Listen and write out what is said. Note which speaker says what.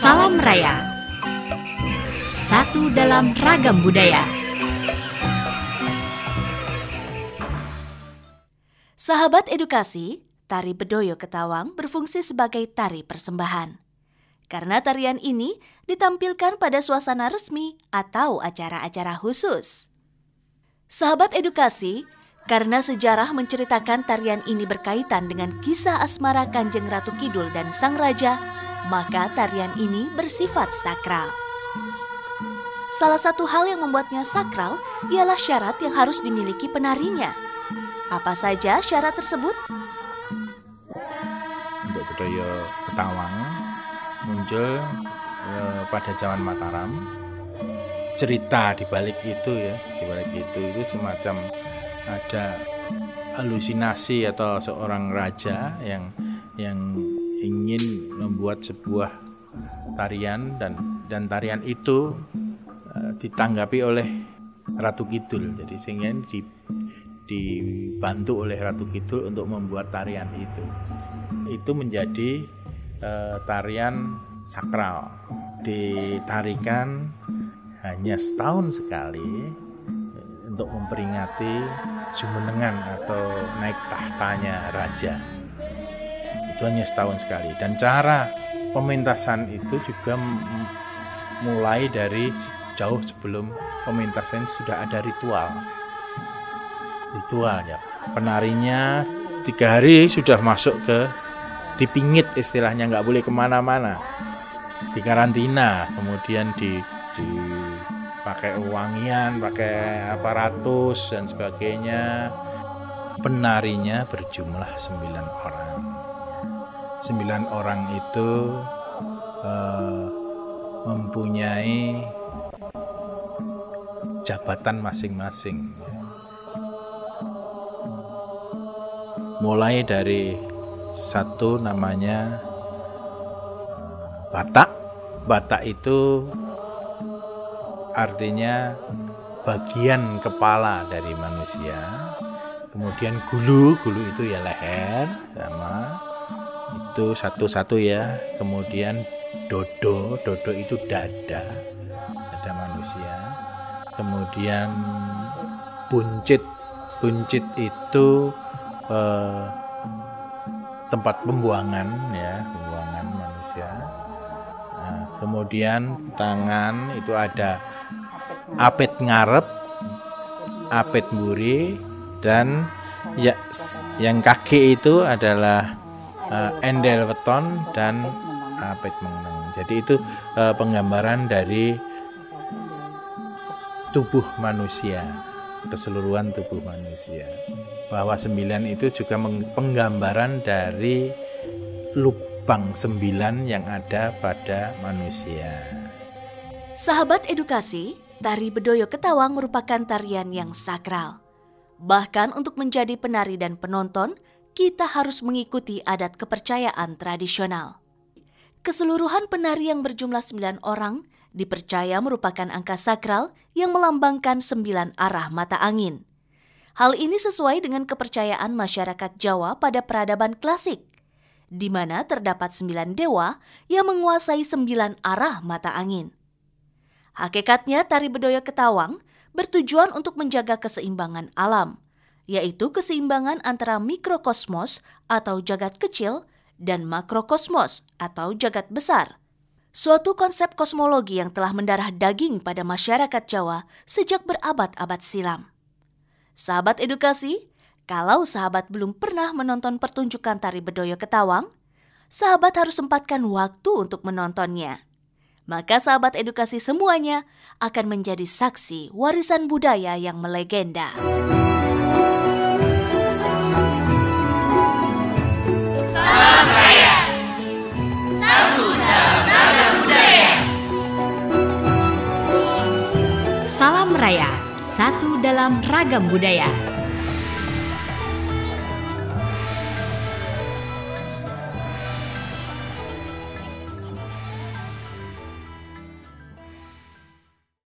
Speaker 1: Salam Raya Satu dalam ragam budaya
Speaker 2: Sahabat edukasi, tari Bedoyo Ketawang berfungsi sebagai tari persembahan. Karena tarian ini ditampilkan pada suasana resmi atau acara-acara khusus. Sahabat edukasi, karena sejarah menceritakan tarian ini berkaitan dengan kisah asmara Kanjeng Ratu Kidul dan Sang Raja, maka tarian ini bersifat sakral. Salah satu hal yang membuatnya sakral ialah syarat yang harus dimiliki penarinya. Apa saja syarat tersebut?
Speaker 3: Untuk budaya Ketawang muncul eh, pada zaman Mataram. Cerita di balik itu ya, di balik itu itu semacam ada halusinasi atau seorang raja yang yang ingin membuat sebuah tarian dan dan tarian itu uh, ditanggapi oleh Ratu Kidul. Jadi sehingga di, dibantu oleh Ratu Kidul untuk membuat tarian itu. Itu menjadi uh, tarian sakral. Ditarikan hanya setahun sekali untuk memperingati jumenengan atau naik tahtanya raja. Itu hanya setahun sekali. Dan cara pementasan itu juga mulai dari jauh sebelum pementasan sudah ada ritual. Ritual ya. Penarinya tiga hari sudah masuk ke dipingit istilahnya nggak boleh ke mana-mana di karantina kemudian di di pakai wangian, pakai aparatus dan sebagainya. Penarinya berjumlah sembilan orang. Sembilan orang itu uh, mempunyai jabatan masing-masing. Mulai dari satu namanya Batak. Batak itu artinya bagian kepala dari manusia. Kemudian gulu, gulu itu ya leher sama itu satu-satu ya. Kemudian dodo, dodo itu dada, dada manusia. Kemudian buncit, buncit itu eh, tempat pembuangan ya, pembuangan manusia. Nah, kemudian tangan itu ada apit ngarep, apit mburi, dan ya yang kaki itu adalah uh, endel weton dan apit mengenang. Jadi itu uh, penggambaran dari tubuh manusia, keseluruhan tubuh manusia. Bahwa sembilan itu juga penggambaran dari lubang sembilan yang ada pada manusia.
Speaker 2: Sahabat edukasi, Tari Bedoyo Ketawang merupakan tarian yang sakral. Bahkan untuk menjadi penari dan penonton, kita harus mengikuti adat kepercayaan tradisional. Keseluruhan penari yang berjumlah sembilan orang dipercaya merupakan angka sakral yang melambangkan sembilan arah mata angin. Hal ini sesuai dengan kepercayaan masyarakat Jawa pada peradaban klasik, di mana terdapat sembilan dewa yang menguasai sembilan arah mata angin. Hakikatnya tari bedoyo ketawang bertujuan untuk menjaga keseimbangan alam, yaitu keseimbangan antara mikrokosmos atau jagat kecil dan makrokosmos atau jagat besar. Suatu konsep kosmologi yang telah mendarah daging pada masyarakat Jawa sejak berabad-abad silam. Sahabat edukasi, kalau sahabat belum pernah menonton pertunjukan tari bedoyo ketawang, sahabat harus sempatkan waktu untuk menontonnya maka sahabat edukasi semuanya akan menjadi saksi warisan budaya yang melegenda.
Speaker 1: Salam Raya Satu dalam ragam budaya